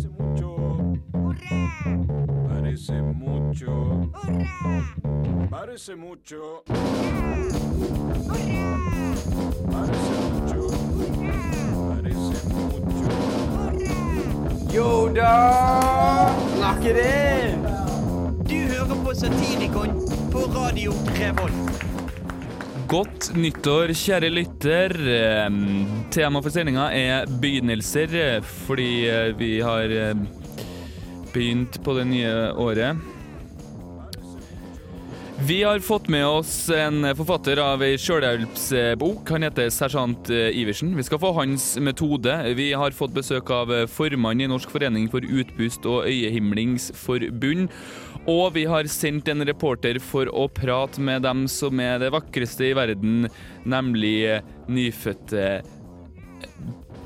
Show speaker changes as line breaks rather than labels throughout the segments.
Parece mucho. Parece mucho. Parece mucho. Parece mucho.
Yo da! Knock it in!
Du hører på Satirikon på Radio Revolt.
Godt nyttår, kjære lytter. Tema for sendinga er begynnelser, fordi eh, vi har eh, begynt på det nye året. Vi har fått med oss en forfatter av ei sjølhjelpsbok. Han heter sersjant eh, Iversen. Vi skal få hans metode. Vi har fått besøk av formann i Norsk forening for utpust og øyehimlingsforbund. Og vi har sendt en reporter for å prate med dem som er det vakreste i verden, nemlig nyfødte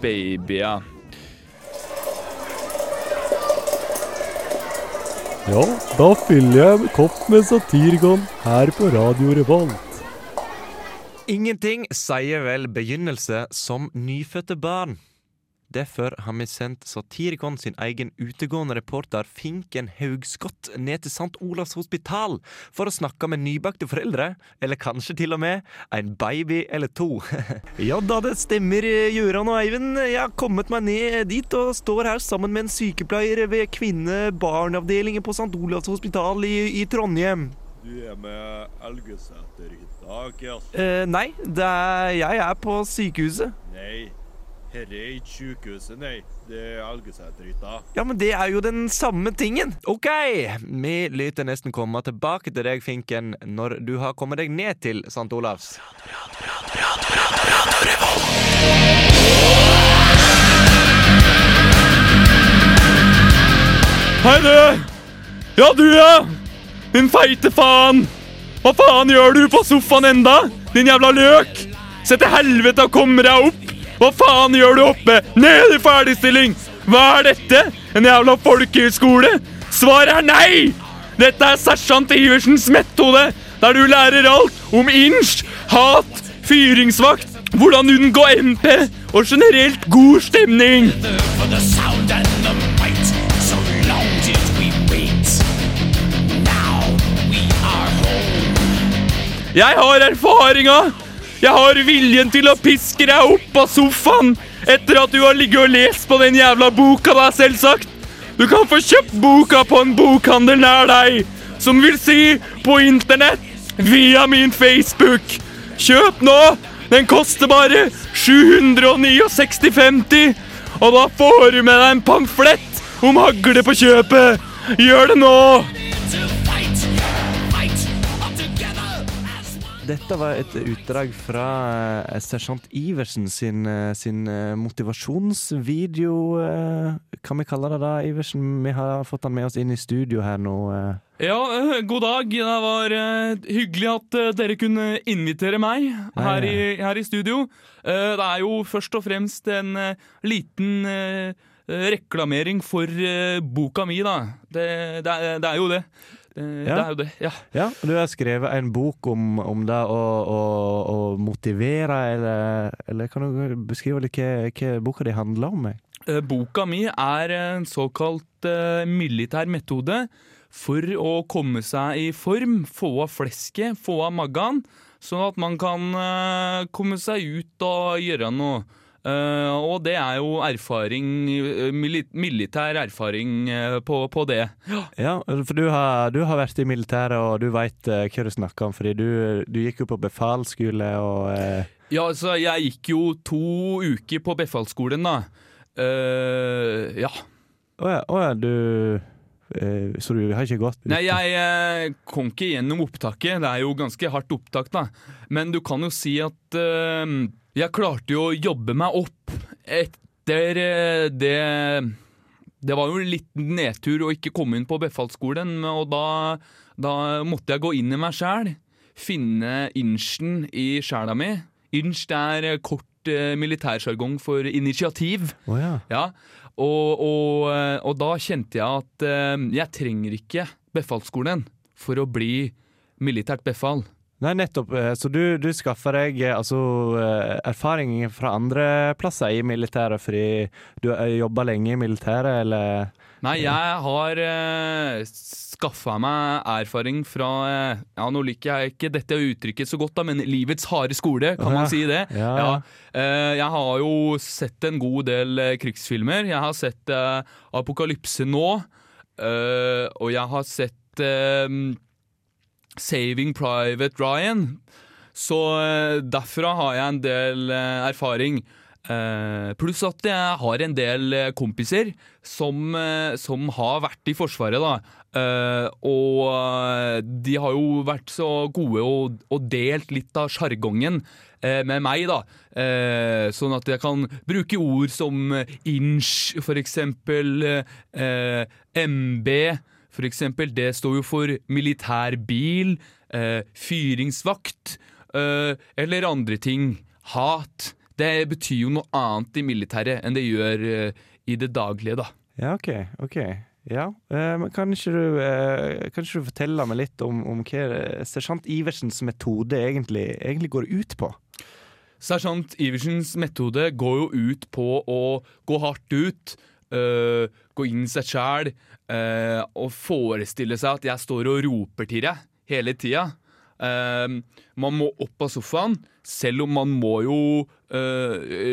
babyer.
Ja, da fyller jeg en kopp med Satirgon her på Radio Revolt.
Ingenting sier vel begynnelse som nyfødte barn. Derfor har vi sendt Satirikon sin egen utegående reporter Finken Haugskott ned til St. Olavs hospital for å snakke med nybakte foreldre, eller kanskje til og med en baby eller to. ja da, det stemmer, Gøran og Eivind. Jeg har kommet meg ned dit og står her sammen med en sykepleier ved kvinne-barneavdelingen på St. Olavs hospital i, i Trondheim.
Du er med Elgeseter i dag, ja.
Eh, nei, det er, jeg er på sykehuset.
Nei, her er ikke sykehuset, nei. Det er Elgeseterhytta.
Ja, men det er jo den samme tingen. Ok, vi lytter nesten komme tilbake til deg, Finken, når du har kommet deg ned til St. Olavs.
Hei, du! Ja, du, ja! Din feite faen! Hva faen gjør du på sofaen enda? Din jævla løk! Se til helvete og kom deg opp! Hva faen gjør du oppe? Ned i ferdigstilling! Hva er dette? En jævla folkehøyskole? Svaret er nei! Dette er sersjant Iversens metode, der du lærer alt om inch, hat, fyringsvakt, hvordan unngå MP og generelt god stemning. Jeg har erfaringa! Jeg har viljen til å piske deg opp av sofaen etter at du har ligget og lest på den jævla boka da, selvsagt. Du kan få kjøpt boka på en bokhandel nær deg, som vil si på internett, via min Facebook. Kjøp nå! Den koster bare 769,50, og da får du med deg en pamflett om hagle på kjøpet. Gjør det nå!
Dette var et utdrag fra uh, sersjant Iversen sin, uh, sin motivasjonsvideo. eh, Kan vi kalle det da, Iversen? Vi har fått han med oss inn i studio her nå.
Ja, god dag. Det var hyggelig at dere kunne invitere meg her i, her i studio. Det er jo først og fremst en liten reklamering for boka mi, da. Det, det, det er jo det. Det, det er jo det, ja.
Ja, Du har skrevet en bok om, om det å, å, å motivere, eller, eller kan du beskrive litt hva, hva boka di handler om? eh?
Eh, Boka mi er en såkalt uh, militær metode for å komme seg i form, få av flesket, få av maggan, sånn at man kan uh, komme seg ut og gjøre noe. Eh, og det er jo erfaring, eh, mili militær erfaring eh, på, på det.
Ja, for du har, du har vært i militæret, og du veit hva du snakker om. Fordi du, du gikk jo på befalsskole og uh...
Ja, altså, jeg gikk jo to uker på befalsskolen, da. Ja.
Å ja, oh ja, du Så du har ikke gått?
Nei, jeg kom ikke gjennom opptaket. Det er jo ganske hardt opptak, da. Men du kan jo si at jeg klarte jo å jobbe meg opp etter eh, det Det var jo en liten nedtur å ikke komme inn på befalsskolen, og da, da måtte jeg gå inn i meg sjæl. Finne inchen i sjela mi. Inch er kort eh, militærsjargong for initiativ.
Oh, ja.
Ja, og, og, eh, og da kjente jeg at jeg trenger ikke befalsskolen for å bli militært befal.
Nei, nettopp. eh, Så du, du skaffer deg eh, altså eh, erfaring fra andre plasser i militæret fordi du har jobba lenge i militæret, eller
Nei, jeg har uh, skaffa meg erfaring fra uh, Ja, nå liker jeg ikke dette uttrykket så godt, da, men livets harde skole, kan man si det?
Ja.
Eh, jeg har jo sett en god del uh, krigsfilmer. Jeg har sett Apokalypse nå, og jeg har sett Saving Private Ryan. Så eh, derfra har jeg en del eh, erfaring. Eh, pluss at jeg har en del kompiser som, som har vært i Forsvaret, da. Og de har jo vært så gode og, og delt litt av sjargongen med meg, da. Sånn at jeg kan bruke ord som inch, for eksempel. MB, for eksempel. Det står jo for militærbil, eh, fyringsvakt, eh, eller andre ting. Hat. Det betyr jo noe annet i militæret enn det gjør eh, i det daglige, da.
Ja, OK. ok ja, eh, men kan ikke, du, eh, kan ikke du fortelle meg litt om, om hva sersjant Iversens metode egentlig, egentlig går ut på?
Sersjant Iversens metode går jo ut på å gå hardt ut, øh, gå inn i seg sjæl uh, og forestille seg at jeg står og roper til deg hele tida. Uh, man må opp av sofaen, selv om man må jo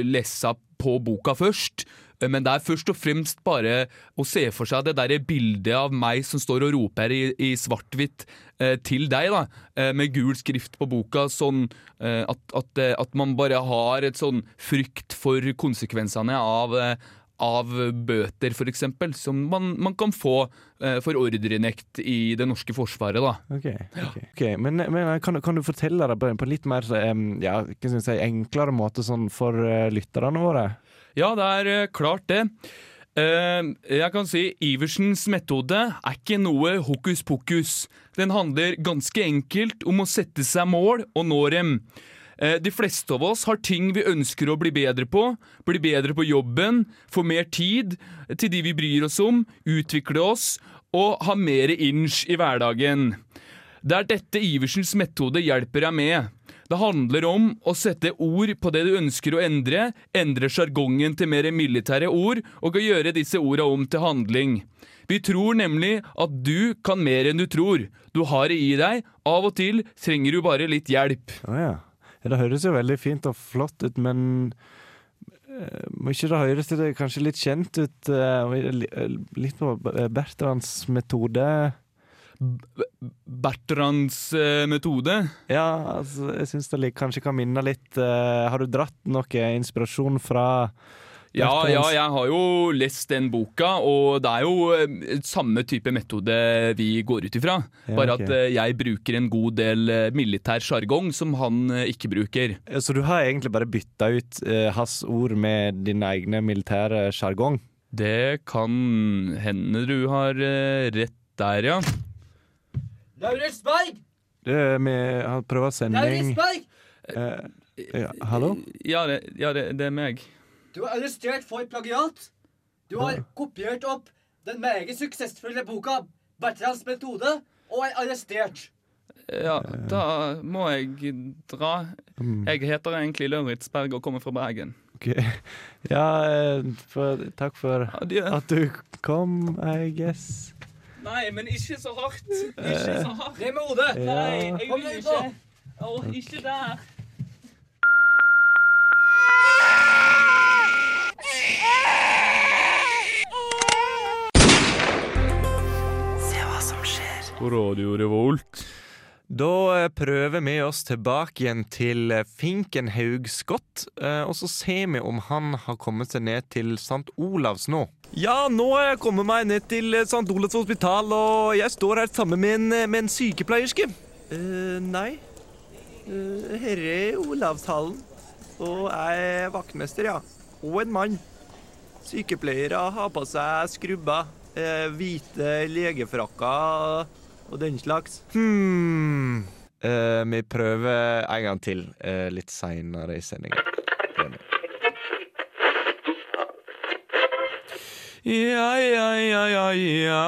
lese på boka først. Eh, Men det er først og fremst bare å se for seg det der bildet av meg som står og roper i, i svart-hvitt eh, til deg, da, eh, med gul skrift på boka, sånn eh, at, at, eh, at man bare har et sånn frykt for konsekvensene av, eh, av bøter, eksempel, som man, man kan få eh, for ordrenekt i det norske forsvaret, da.
Ok, ok. okay. Men, men kan, du- kan du fortelle det på, på en litt mer um, ja, si, enklere måte sånn for uh, lytterne våre?
Ja, det er uh, klart det. Uh, jeg kan si Iversens metode er ikke noe hokus pokus. Den handler ganske enkelt om å sette seg mål og nå dem. Eh, De fleste av oss har ting vi ønsker å bli bedre på. Bli bedre på jobben, få mer tid til de vi bryr oss om, utvikle oss og ha mer inch i hverdagen. Det er dette Iversens metode hjelper deg med. Det handler om å sette ord på det du ønsker å endre, endre sjargongen til mer militære ord, og å gjøre disse orda om til handling. Vi tror nemlig at du kan mer enn du tror. Du har det i deg, av og til trenger du bare litt hjelp.
Oh, ja. Det høres jo veldig fint og flott ut, men eh, må ikke det høres det kanskje litt kjent ut? eh, eh, litt på Bertrands metode?
Bertrands metode.
Ja, altså, jeg syns det kanskje kan minne litt Har du dratt noe inspirasjon fra
Ja, ja, jeg har jo lest den boka, og det er jo eh, samme type metode vi går ut ifra.
Ja,
Bare
okay.
at eh, jeg bruker en god del eh, militær sjargong som han ikke bruker.
Så du har egentlig bare bytta ut eh, hans ord med dine egne militære sjargong?
Det kan hende du har eh, rett der, ja.
Lauritz Berg!
Du, vi har prøvd sending
Berg!
eh, ja, Hallo?
Ja, det, ja det, det er meg.
Du er arrestert for plagiat. Du har kopiert opp den meget suksessfulle boka 'Bertrands metode' og er arrestert.
Ja, da må jeg dra.
Mm,
Jeg heter egentlig Lauritzberg og kommer fra Bergen.
ok. Ja, eh, for, takk for at du kom, I guess.
Nei, men ikke så hardt. Ikke så hardt.
Ned med hodet!
Ja.
jeg
vil ikke.
Å, ikke der. På Radio Revolt.
Da eh, prøver vi oss tilbake igjen til eh, Finkenhaug Scott, eh, og så ser vi om han har kommet seg ned til St. Olavs nå. Ja, nå har jeg kommet meg ned til St. Olavs hospital, og jeg står her sammen med en, med en sykepleierske. Eh, nei. Uh, herre er Olavshallen. Og jeg er vaktmester, ja. Og en mann. Sykepleiere har på seg skrubber, uh, hvite legefrakker og den slags. Hmm. Uh, vi prøver en gang til uh, litt seinere i sendinga.
Ja, ja, ja, ja, ja.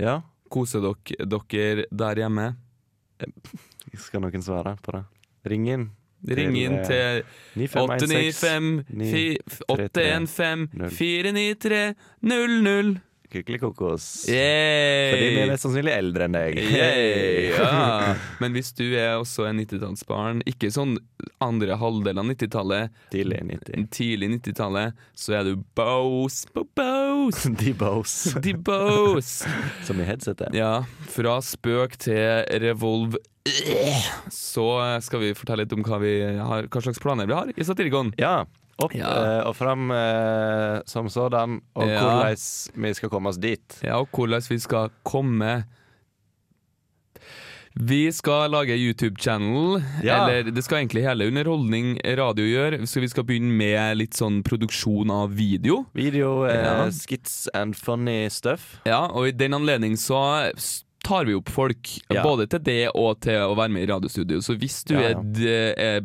Ja.
Koser dere, dere der hjemme?
Skal noen svare på det? Ring inn.
Ring inn til
9516
895 493 00.
Kykelikokos. Fordi vi er mest sannsynlig eldre enn deg.
Yay, ja. Men hvis du er også en 90-tallsbarn, ikke sånn andre halvdel av 90-tallet,
Tidlig 90.
tidlig 90-tallet, så er du Bose. bo- -bose.
De Bose.
de Bose.
Som i headsetet.
Ja, fra spøk til revolv. Så skal vi fortelle litt om hva, vi har, hva slags planer vi har i Satirikon.
Ja. Opp
Ja.
eh, og fram eh, som sådan, og
Ja.
hvordan vi skal komme oss dit.
Ja, og hvordan vi skal komme Vi skal lage YouTube-channel.
Ja.
Eller det skal egentlig hele underholdning radio gjøre. Så vi skal begynne med litt sånn produksjon av video.
Video, eh,
Ja.
skits and funny stuff.
Ja, og i den anledning så tar vi opp folk,
Ja.
både til det og til å være med i radiostudio. Så hvis du. Er, er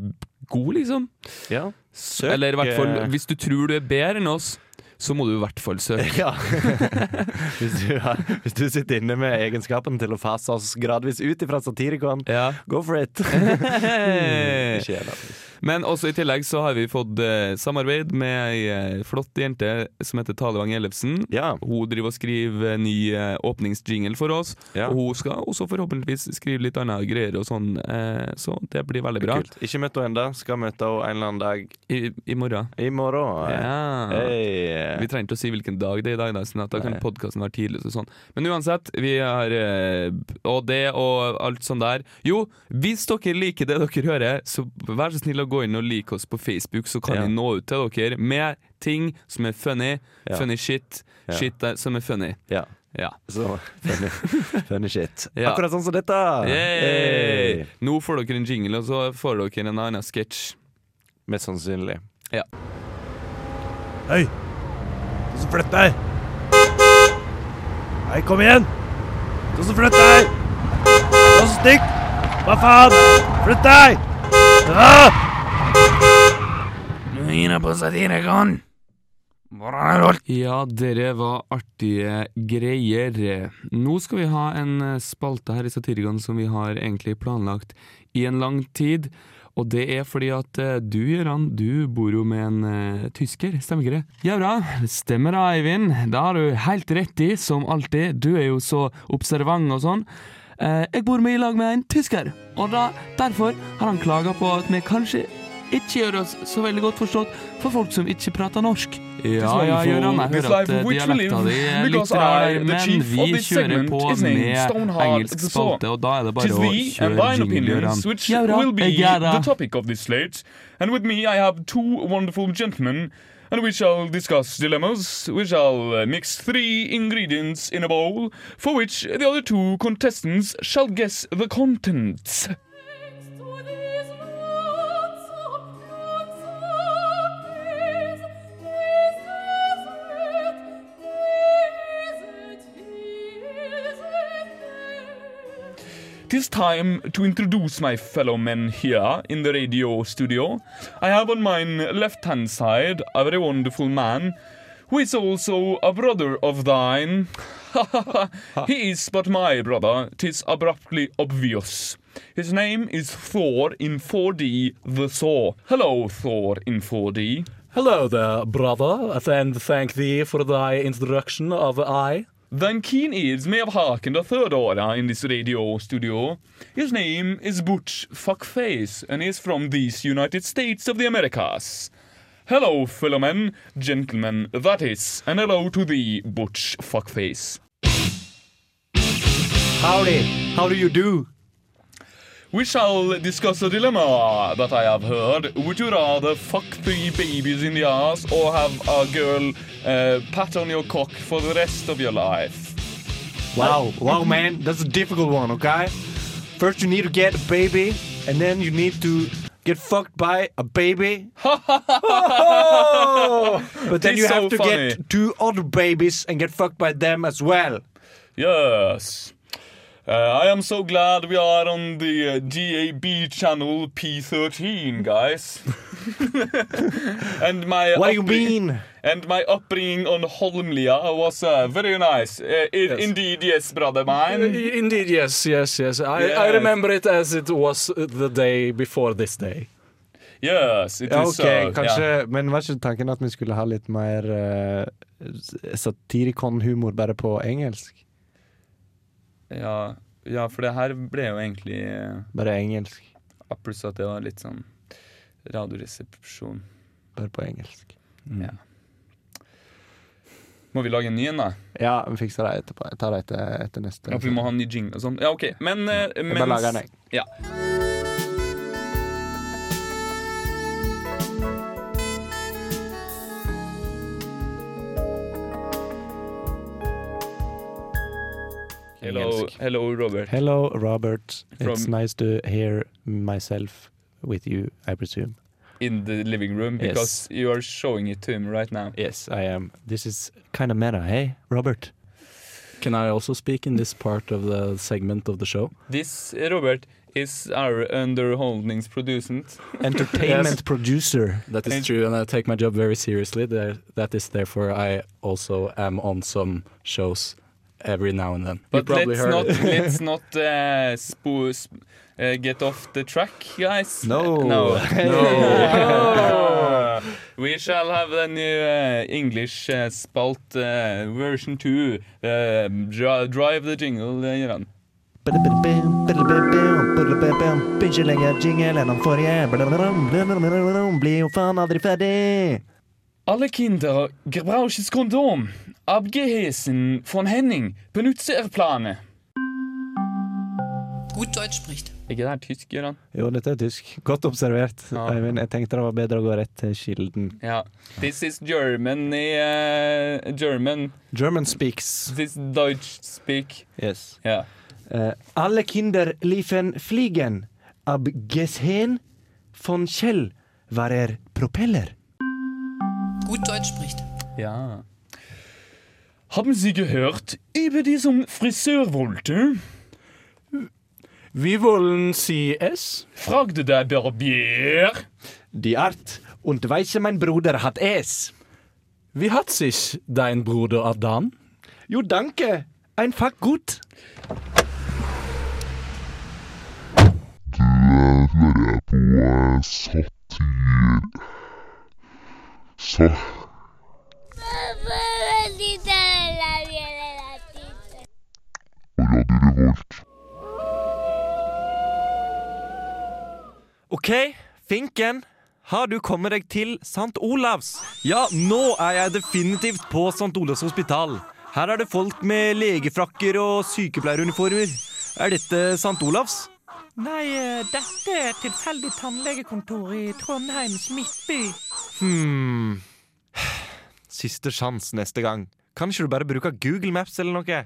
god, liksom
Ja. Søk
Eller i hvert fall,
eh,
hvis du tror du er bedre enn oss, så må du i hvert fall søke.
Ja. hvis, du har, hvis du sitter inne med egenskapen til å fase oss gradvis ut ifra satirikon,
Ja.
go for it. Jeg, da.
Men også i tillegg så har vi fått eh, samarbeid med ei eh, flott jente som heter Talevang Ellefsen.
Ja.
Hun driver og skriver ny eh, åpningsjingle for oss,
Ja.
og hun skal også forhåpentligvis skrive litt annet greier og sånn, eh, så det blir veldig bra.
Kult. Ikke møtt henne ennå. Skal møte henne en eller annen dag
I, i morgen.
i morgen.
Ja.
Hey.
Vi trenger ikke å si hvilken dag det er i dag, da, sånn at da kan
Nei.
podkasten være tidlig. Og sånn. Men uansett, vi har eh, Og det og alt sånn der. Jo, hvis dere liker det dere hører, så vær så snill å gå inn og like oss på Facebook, så kan
Ja.
vi nå ut til dere med ting som er funny.
Ja.
Funny shit.
Ja.
Shit der, som er funny.
Ja.
Ja.
Så funny, funny shit.
Ja.
Akkurat sånn som dette.
Yay!
Hey.
Nå får dere en jingle, og så får dere en annen sketsj.
Mest sannsynlig. Ja.
Hei! Du som flytter deg! Hei, kom igjen! Du som flytter deg! Du som stikk! Hva faen? Flytt deg! Ah!
Ja, dere var artige greier. Nå skal vi ha en eh, spalte her i Satirikon som vi har egentlig planlagt i en lang tid. Og det er fordi at eh, du, Gøran, du bor jo med en uh, tysker, stemmer ikke det? Ja bra, stemmer da, Eivind. Det har du helt rett i, som alltid. Du er jo så observant og sånn. Uh, jeg bor med i lag med en tysker, og da, derfor har han klaga på at vi kanskje ikke gjør oss så veldig godt forstått for folk som ikke prater norsk. Ja, ja, Gøran, jeg hører at eh, dialekta di er litt rar, men vi kjører på med engelsk spalte, og da er det bare å kjøre jingle, Gøran.
gentlemen, and we shall discuss dilemmas. We shall uh, mix three ingredients in a bowl, for which the other two contestants shall guess the contents. Tis time to introduce my fellow men here in the radio studio. I have on my left hand side a very wonderful man who is also a brother of thine. he is but my brother, tis abruptly obvious. His name is Thor in 4D the Saw. Hello, Thor in 4D.
Hello there, brother, and thank thee for thy introduction of I.
Thine keen ears may have hearkened a third order in this radio studio. His name is Butch Fuckface, and he is from these United States of the Americas. Hello, fellow men, gentlemen, that is, and hello to thee, Butch Fuckface.
Howdy. How do you do?
We shall discuss a dilemma that I have heard. Would you rather fuck three babies in the ass or have a girl uh, pat on your cock for the rest of your life?
Wow, wow, man, that's a difficult one, okay? First, you need to get a baby, and then you need to get fucked by a baby. but then
It's
you have
so
to
funny.
get two other babies and get fucked by them as well.
Yes. Uh, I am so glad we are on the uh, GAB channel P13, guys. and my
What do you mean?
And my upbringing on Holmlia was uh, very nice. Uh,
Yes.
Indeed, yes, brother mine.
Indeed, yes, yes, yes. I, I remember it as it was the day before this day.
Yes, it
Ja,
is
okay,
so.
kanskje
yeah.
Men var ikke tanken at vi skulle ha litt mer uh, satirikon-humor bare på engelsk?
Ja, ja, for det her ble jo egentlig uh,
Bare engelsk.
Pluss at det var litt sånn radioresepsjon.
Bare på engelsk.
Ja. Må vi lage en ny en, da?
Ja, vi fikser det etterpå. Jeg tar det etter, etter neste.
Ja, for vi må ha en ny jingle og sånn. Ja, OK. Men uh,
Jeg bare lager den, jeg.
Ja. Hello,
Engelsk.
hello, Robert.
Hello, Robert. It's nice to hear myself with you, I presume.
In the living room
Yes.
because you are showing it to him right now.
Yes, I am. This is kind of meta, hey, Robert?
Can I also speak in this part of the segment of the show?
This, uh, Robert, is our underholdings producer,
Entertainment
Yes.
producer.
That is
And-
true, and I take my job very seriously. That is therefore I also am on some shows every now and then.
But
you
let's
heard
not
it.
let's not uh, spo- uh, get off the track, guys.
No.
no,
No.
we shall have the new uh, English uh, spalt uh, version 2. Uh, drive the jingle, uh, Göran.
Ikke lenger jingle enn den forrige. Blir jo faen aldri ferdig.
Alle Kinder gebrauches Kondom. Abgehesen von Henning benutzer Plane.
Gut Deutsch spricht.
Er ikke det her tysk, Göran?
Jo, dette er tysk. Godt observert.
Ja.
Eivind, jeg tenkte det var bedre å gå rett til kilden.
Ja. This is German i uh, German.
German speaks.
This Deutsch speak.
Yes.
Ja.
Uh, alle Kinder liefen fliegen. Abgesehen von Kjell var er propeller.
Gut Deutsch spricht.
Ja. Haben Sie gehört über diesen Friseurwolte?
Vi wollen si es.
fragte der Barbier.
Die Art und Weise mein Bruder hat es.
Wie hat sich dein Bruder Adam?
Jo, danke. Einfach gut.
hører på eh, Revolt.
OK, Finken. Har du kommet deg til St. Olavs? Ja, nå er jeg definitivt på St. Olavs hospital. Her er det folk med legefrakker og sykepleieruniformer. Er dette St. Olavs? Nei, dette er et tilfeldig tannlegekontor i Trondheims midtby. Hmm. Siste sjanse neste gang. Kan ikke du bare bruke Google Maps eller noe?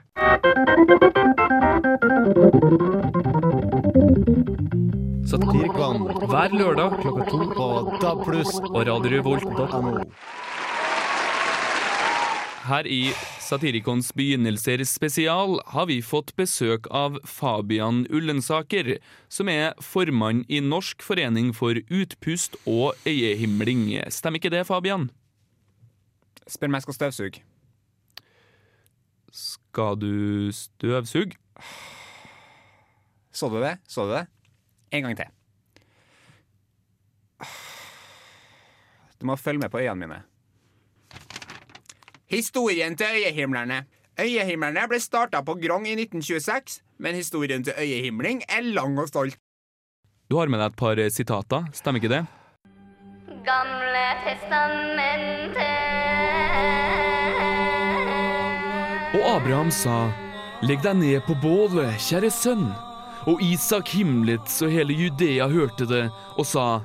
Satirikon hver lørdag klokka to på DAB+, og radiorevolt.no.
Her i Satirikons begynnelser spesial har vi fått besøk av Fabian Ullensaker, som er formann i Norsk forening for utpust og øyehimling. Stemmer ikke det, Fabian?
Spør meg, jeg skal støvsuge.
Skal du støvsuge?
Så du det? Så du det? En gang til. Du må følge med på øynene mine. Historien til øyehimlerne. Øyehimlerne ble starta på Grong i 1926, men historien til øyehimling er lang og stolt.
Du har med deg et par sitater, stemmer ikke det?
Gamle testamentet.
Og Abraham sa, Legg deg ned på bålet, kjære sønn. Og Isak himlet så hele Judea hørte det, og sa,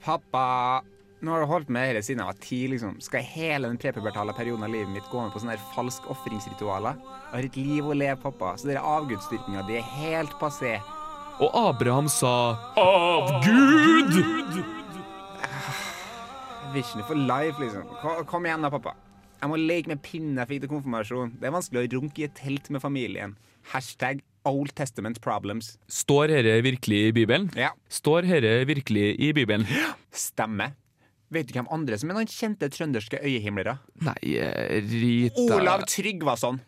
Pappa, nå har du holdt med dette siden jeg var ti. liksom. Skal hele den prepubertale perioden av livet mitt gå med på sånne her falske ofringsritualer? Jeg har et liv å leve, pappa, så dere avgudsdyrkinga de er helt passé.
Og Abraham sa, Avgud!
Vision for life, liksom. Kom igjen da, pappa. Jeg må leke med pinnen jeg fikk til konfirmasjon. Det er vanskelig å runke i et telt med familien. Hashtag Old Testament problems.
Står dette virkelig i Bibelen?
Ja.
Står dette virkelig i Bibelen?
Stemmer. Vet du hvem andre som er noen kjente trønderske øyehimlere?
Nei, eh, Rita
Olav Tryggvason.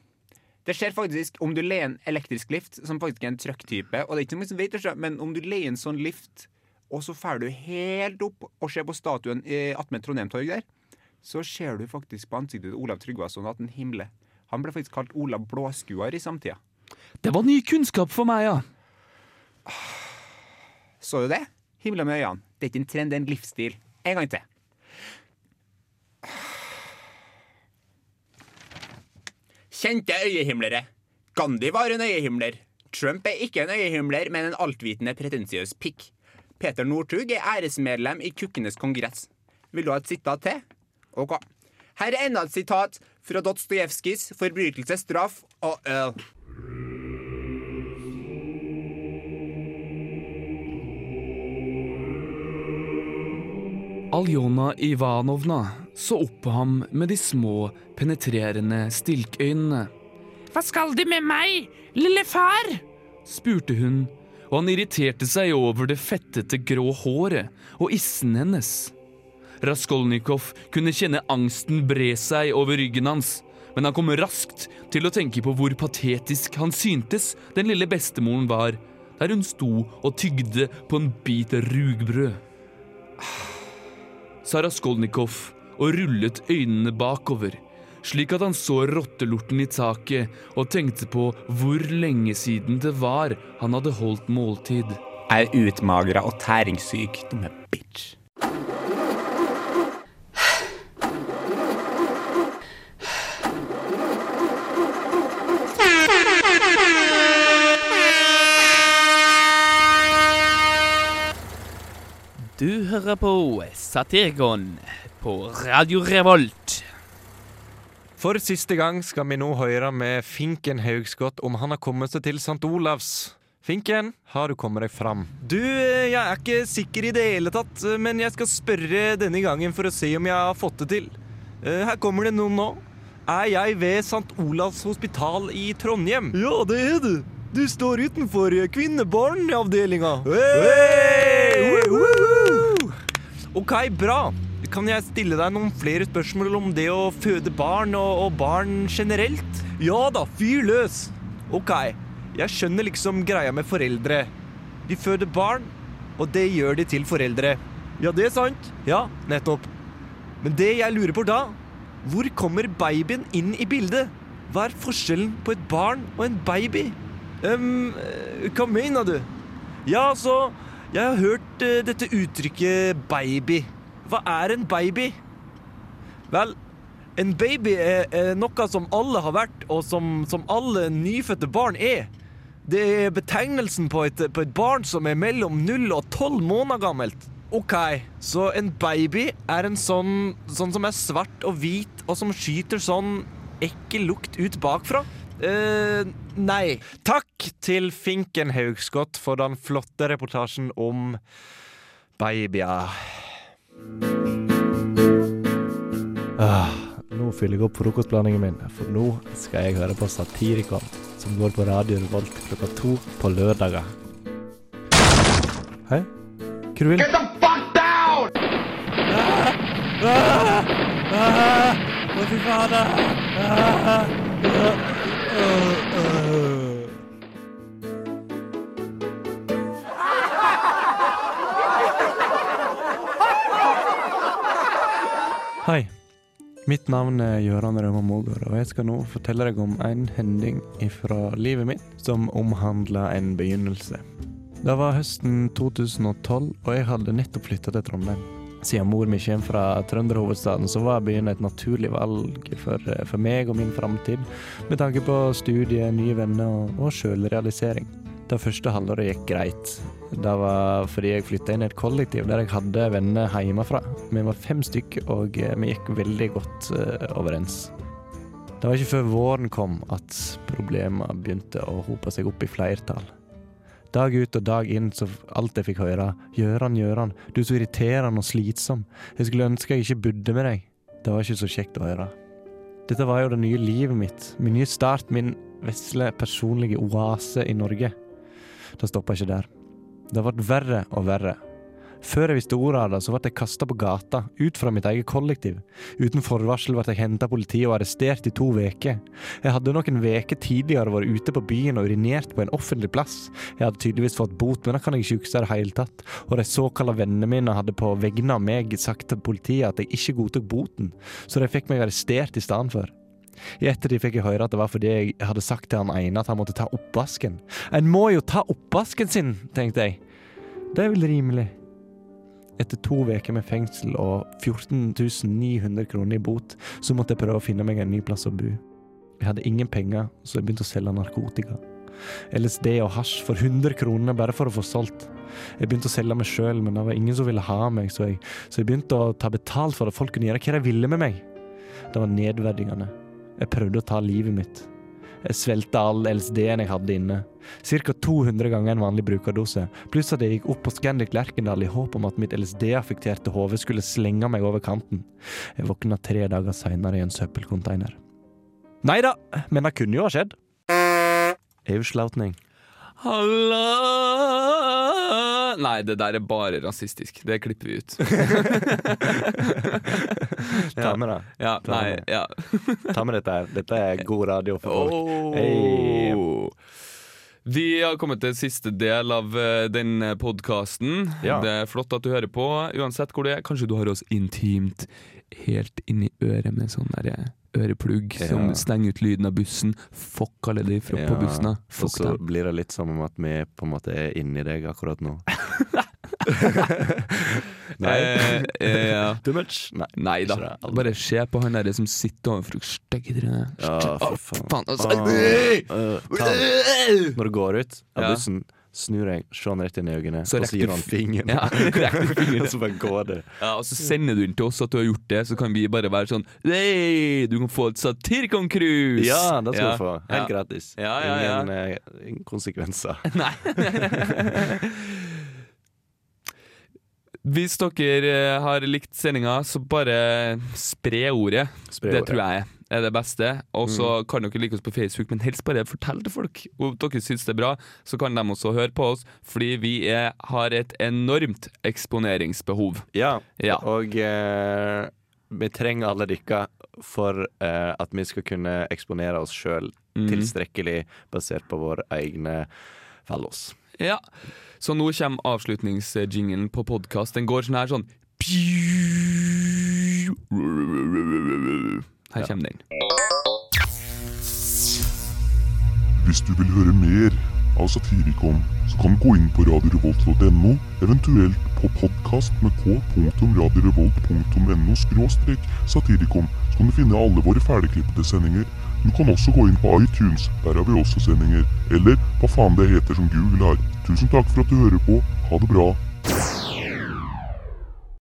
Det skjer faktisk om du leier en elektrisk lift, som faktisk er en truck-type, og det er ikke noe som vet det men om du leier en sånn lift, og så drar du helt opp og ser på statuen attmed Trondheim torg der, så ser du faktisk på ansiktet til Olav Tryggvason at han himler. Han ble faktisk kalt Olav Blåskuer i samtida.
Det var ny kunnskap for meg, ja.
Så du det? Himla med øynene. Det er ikke en trend, det er en livsstil. En gang til. Kjente øyehimlere. Gandhi var en øyehimler. Trump er ikke en øyehimler, men en altvitende pretensiøs pikk. Peter Northug er æresmedlem i Kukkenes kongress. Vil du ha et sitat til? Ok. Her er enda et sitat fra Dostojevskijs 'Forbrytelse, straff og øl'.
Aljona Ivanovna så opp på ham med de små, penetrerende stilkøynene. Hva skal De med meg, lille far? spurte hun, og han irriterte seg over det fettete grå håret og issen hennes. Raskolnikov kunne kjenne angsten bre seg over ryggen hans, men han kom raskt til å tenke på hvor patetisk han syntes den lille bestemoren var, der hun sto og tygde på en bit rugbrød. Sa Raskolnikov og rullet øynene bakover, slik at han så rottelorten i taket og tenkte på hvor lenge siden det var han hadde holdt måltid.
Jeg Er utmagra og tæringssyk, dumme bitch.
Du hører på Satirgon på Radio Revolt.
For siste gang skal vi nå høre med Finken Haugskott om han har kommet seg til St. Olavs. Finken, har du kommet deg fram? Du, eh, jeg er ikke sikker i det hele tatt, eh, men jeg skal spørre denne gangen for å se om jeg har fått det til. Eh, Her kommer det noen nå. Er jeg ved St. Olavs hospital i Trondheim? Ja, det er du. Du står utenfor kvinnebarneavdelinga. OK, bra. Kan jeg stille deg noen flere spørsmål om det å føde barn og, og barn generelt? Ja da, fyr løs. OK, jeg skjønner liksom greia med foreldre. De føder barn, og det gjør de til foreldre. Ja, det er sant. Ja, nettopp. Men det jeg lurer på da, hvor kommer babyen inn i bildet? Hva er forskjellen på et barn og en baby? Eh, hva mener du? Ja, altså, jeg har hørt eh, dette uttrykket baby. Hva er en baby? Vel, en baby er, er noe som alle har vært, og som, som alle nyfødte barn er. Det er betegnelsen på et, på et barn som er mellom 0 og 12 måneder gammelt. OK, så en baby er en sånn, sånn som er svart og hvit, og som skyter sånn ekkel lukt ut bakfra? Eh nei. Takk til Finken Haugskott for den flotte reportasjen om babyer.
Ah, nå fyller jeg opp frokostblandingen min, for nå skal jeg høre på Satirikon, som går på Radio Revolt klokka to på lørdager. Hei? Hva du vil?
Get the fuck down!
Ah! Ah! Å, fy fader! Ah! Ah! Hei. Mitt navn er Gøran Rauma Mogård, og jeg skal nå fortelle deg om en hending fra livet mitt som omhandler en begynnelse. Det var høsten 2012, og jeg hadde nettopp flytta til Trondheim. Siden mor mi kommer fra trønderhovedstaden, så var byen et naturlig valg for, for meg og min framtid, med tanke på studie, nye venner og, og sjølrealisering. Det første halvåret gikk greit. Det var fordi jeg flytta inn i et kollektiv der jeg hadde venner hjemmefra. Vi var fem stykker, og vi gikk veldig godt eh, overens. Det var ikke før våren kom at problemene begynte å hope seg opp i flertall. Dag ut og dag inn så alt jeg fikk høre, Gjøran, Gjøran, du er så irriterende og slitsom, jeg skulle ønske jeg ikke bodde med deg. Det var ikke så kjekt å høre. Dette var jo det nye livet mitt, min nye start, min
vesle personlige oase i Norge. Det stoppa ikke der. Det ble verre og verre. Før jeg visste ordet av det, så ble jeg kasta på gata, ut fra mitt eget kollektiv. Uten forvarsel ble jeg henta av politiet og arrestert i to uker. Jeg hadde noen uker tidligere vært ute på byen og urinert på en offentlig plass. Jeg hadde tydeligvis fått bot, men det kan jeg ikke huske i det hele tatt. Og de såkalte vennene mine hadde på vegne av meg sagt til politiet at jeg ikke godtok boten, så de fikk meg arrestert i stedet for. I ettertid fikk jeg høre at det var fordi jeg hadde sagt til han ene at han måtte ta oppvasken. En må jo ta oppvasken sin, tenkte jeg. Det er vel rimelig. Etter to uker med fengsel og 14 900 kroner i bot, så måtte jeg prøve å finne meg en ny plass å bo. Jeg hadde ingen penger, så jeg begynte å selge narkotika. LSD og hasj for 100 kroner bare for å få solgt. Jeg begynte å selge meg sjøl, men det var ingen som ville ha meg, så jeg, så jeg begynte å ta betalt for at folk kunne gjøre hva de ville med meg. Det var nedverdigende. Jeg prøvde å ta livet mitt. Jeg svelgte all LSD-en jeg hadde inne. Ca. 200 ganger en vanlig brukerdose, pluss at jeg gikk opp på Scandic Lerkendal i håp om at mitt LSD-affekterte hode skulle slenge meg over kanten. Jeg våkna tre dager seinere i en søppelcontainer. Nei da, men det kunne jo ha skjedd. Avslautning.
Halla Nei, det der er bare rasistisk. Det klipper vi ut.
Ta med det.
Ja,
Ta
nei,
med
ja.
Ta med dette her. Dette er god radio for folk. Hei.
Vi har kommet til siste del av eh, den podkasten.
Ja.
Det er flott at du hører på, uansett hvor det er. Kanskje du har oss intimt helt inni øret med sånn derre øreplugg øreplugg som stenger ut lyden av bussen. Fuck alle de fra på bussen.
og så blir det litt som om at vi på en måte er inni deg akkurat nå. Nei.
Eh, eh, ja.
Too much? Nei.
Nei da. Bare se på han der som sitter overfor stygge trynet.
Ja, for faen.
altså.
Åh, øh, ta den. Når du går ut av
Ja.
bussen, snur deg, ser han rett inn i øynene,
Så
og så gir han fingeren.
Ja, fingeren.
og så bare går det.
Ja, og så sender du den til oss at du har gjort det, så kan vi bare være sånn Hei, du kan få et Satirkon-cruise!
Ja, det skal
Ja,
du få. Helt
ja.
gratis.
Ja, ja, ja.
Ingen, uh, ingen konsekvenser.
Nei. Hvis dere eh, har likt sendinga, så bare spre ordet.
Spre
det
ordet.
tror jeg er det beste. Og så
Mm.
kan dere like oss på Facebook, men helst bare fortell til folk. Om dere syns det er bra, så kan de også høre på oss, fordi vi er, har et enormt eksponeringsbehov.
Ja,
Ja.
og eh, vi trenger alle dere for eh, at vi skal kunne eksponere oss sjøl
mm.
tilstrekkelig basert på våre egne fallos.
Ja. Så nå kommer avslutningsjingelen på podkast. Den går sånn her sånn Her kommer den.
Hvis du vil høre mer av Satirikon, så kan du gå inn på radiorevolt.no, eventuelt på podkast med k.radiorevolt.no skråstrek satirikon, så kan du finne alle våre ferdigklippede sendinger. Du kan også gå inn på iTunes, der har vi også sendinger. Eller hva faen det heter som Google har. Tusen takk for at du hører på. Ha det bra.